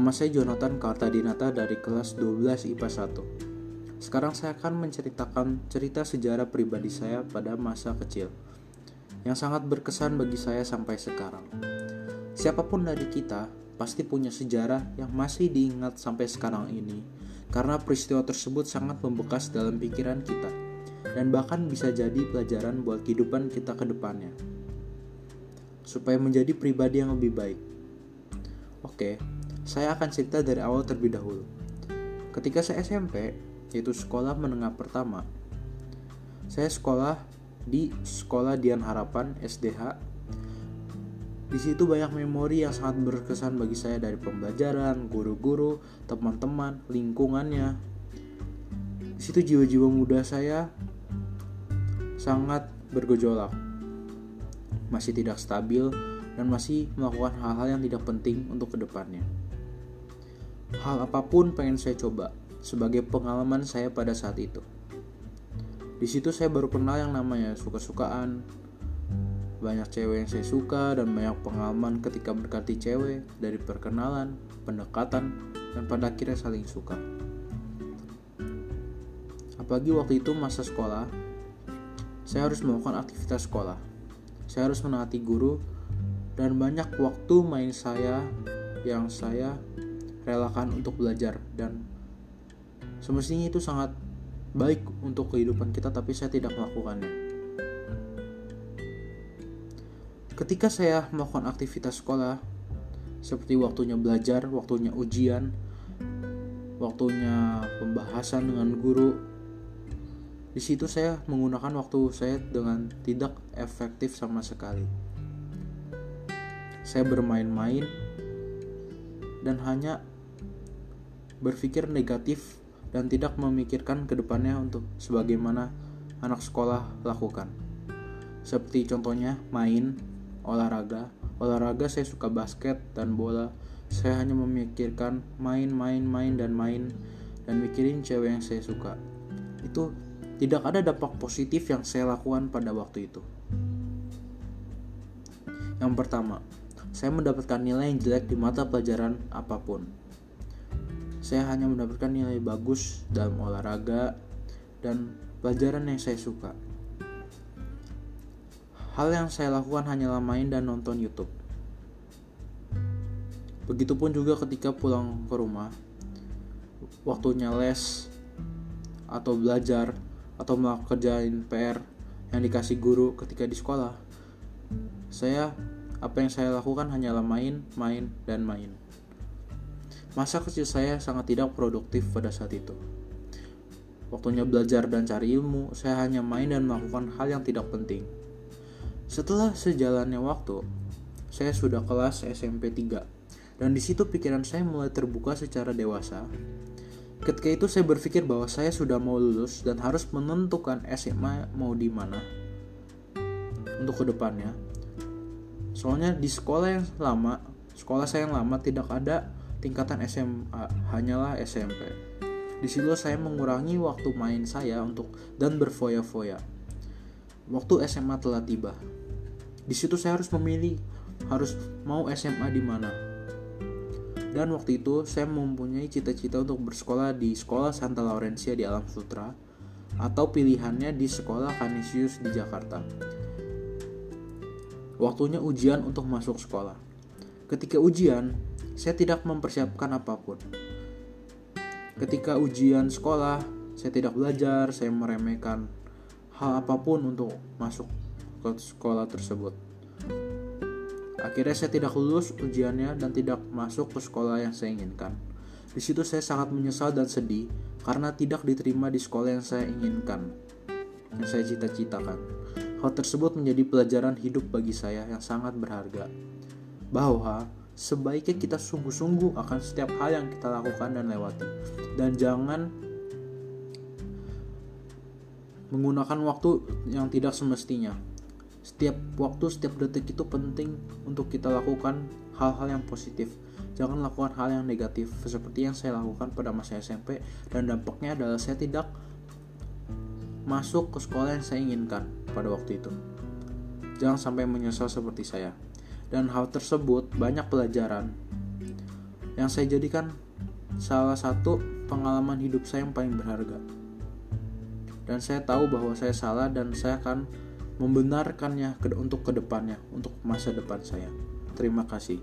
Nama saya Jonathan Kartadinata dari kelas 12 IPA 1. Sekarang saya akan menceritakan cerita sejarah pribadi saya pada masa kecil yang sangat berkesan bagi saya sampai sekarang. Siapa pun dari kita pasti punya sejarah yang masih diingat sampai sekarang ini karena peristiwa tersebut sangat membekas dalam pikiran kita dan bahkan bisa jadi pelajaran buat kehidupan kita ke depannya supaya menjadi pribadi yang lebih baik. Oke, saya akan cerita dari awal terlebih dahulu. Ketika saya SMP, yaitu sekolah menengah pertama, saya sekolah di Sekolah Dian Harapan SDH. Di situ banyak memori yang sangat berkesan bagi saya dari pembelajaran, guru-guru, teman-teman, lingkungannya. Di situ jiwa-jiwa muda saya sangat bergejolak, masih tidak stabil, dan masih melakukan hal-hal yang tidak penting untuk ke depannya. Hal apa pun pengen saya coba sebagai pengalaman saya pada saat itu. Di situ saya baru kenal yang namanya suka-sukaan, banyak cewek yang saya suka dan banyak pengalaman ketika mendekati cewek dari perkenalan, pendekatan, dan pada akhirnya saling suka. Apalagi waktu itu masa sekolah, saya harus melakukan aktivitas sekolah. Saya harus menaati guru dan banyak waktu main saya yang saya relakan untuk belajar dan semestinya itu sangat baik untuk kehidupan kita tapi saya tidak melakukannya. Ketika saya melakukan aktivitas sekolah seperti waktunya belajar, waktunya ujian, waktunya pembahasan dengan guru, di situ saya menggunakan waktu saya dengan tidak efektif sama sekali. Saya bermain-main dan hanya berpikir negatif dan tidak memikirkan ke depannya untuk sebagaimana anak sekolah lakukan. Seperti contohnya main, olahraga. Olahraga saya suka basket dan bola. Saya hanya memikirkan main, main, main dan main dan mikirin cewek yang saya suka. Itu tidak ada dampak positif yang saya lakukan pada waktu itu. Yang pertama, saya mendapatkan nilai yang jelek di mata pelajaran apa pun saya hanya mendapatkan nilai bagus dalam olahraga dan pelajaran yang saya suka. Hal yang saya lakukan hanyalah main dan nonton YouTube. Begitupun juga ketika pulang ke rumah, waktunya les atau belajar atau melakukan PR yang dikasih guru ketika di sekolah. Saya apa yang saya lakukan hanyalah main, main, dan main. Masa kecil saya sangat tidak produktif pada saat itu. Waktunya belajar dan cari ilmu, saya hanya main dan melakukan hal yang tidak penting. Setelah sejalannya waktu, saya sudah kelas SMP 3 dan di situ pikiran saya mulai terbuka secara dewasa. Ketika itu saya berpikir bahwa saya sudah mau lulus dan harus menentukan SMA mau di mana untuk ke depannya. Soalnya di sekolah yang lama, sekolah saya yang lama tidak ada tingkatan SMA hanyalah SMP. Di situ saya mengurangi waktu main saya untuk dan berfoya-foya. Waktu SMA telah tiba. Di situ saya harus memilih harus mau SMA di mana. Dan waktu itu saya mempunyai cita-cita untuk bersekolah di Sekolah Santa Laurencia di Alam Sutra atau pilihannya di Sekolah Canisius di Jakarta. Waktunya ujian untuk masuk sekolah. Ketika ujian, saya tidak mempersiapkan apa pun. Ketika ujian sekolah, saya tidak belajar, saya meremehkan hal apa pun untuk masuk ke sekolah tersebut. Akhirnya saya tidak lulus ujiannya dan tidak masuk ke sekolah yang saya inginkan. Di situ saya sangat menyesal dan sedih karena tidak diterima di sekolah yang saya inginkan, yang saya cita-citakan. Hal tersebut menjadi pelajaran hidup bagi saya yang sangat berharga. Bahwa sebaiknya kita sungguh-sungguh akan setiap hal yang kita lakukan dan lewati. Dan jangan menggunakan waktu yang tidak semestinya. Setiap waktu setiap detik itu penting untuk kita lakukan hal-hal yang positif. Jangan lakukan hal yang negatif seperti yang saya lakukan pada masa SMP dan dampaknya adalah saya tidak masuk ke sekolah yang saya inginkan pada waktu itu. Jangan sampai menyesal seperti saya dan hal tersebut banyak pelajaran yang saya jadikan salah satu pengalaman hidup saya yang paling berharga. Dan saya tahu bahwa saya salah dan saya akan membenarkannya untuk ke depannya, untuk masa depan saya. Terima kasih.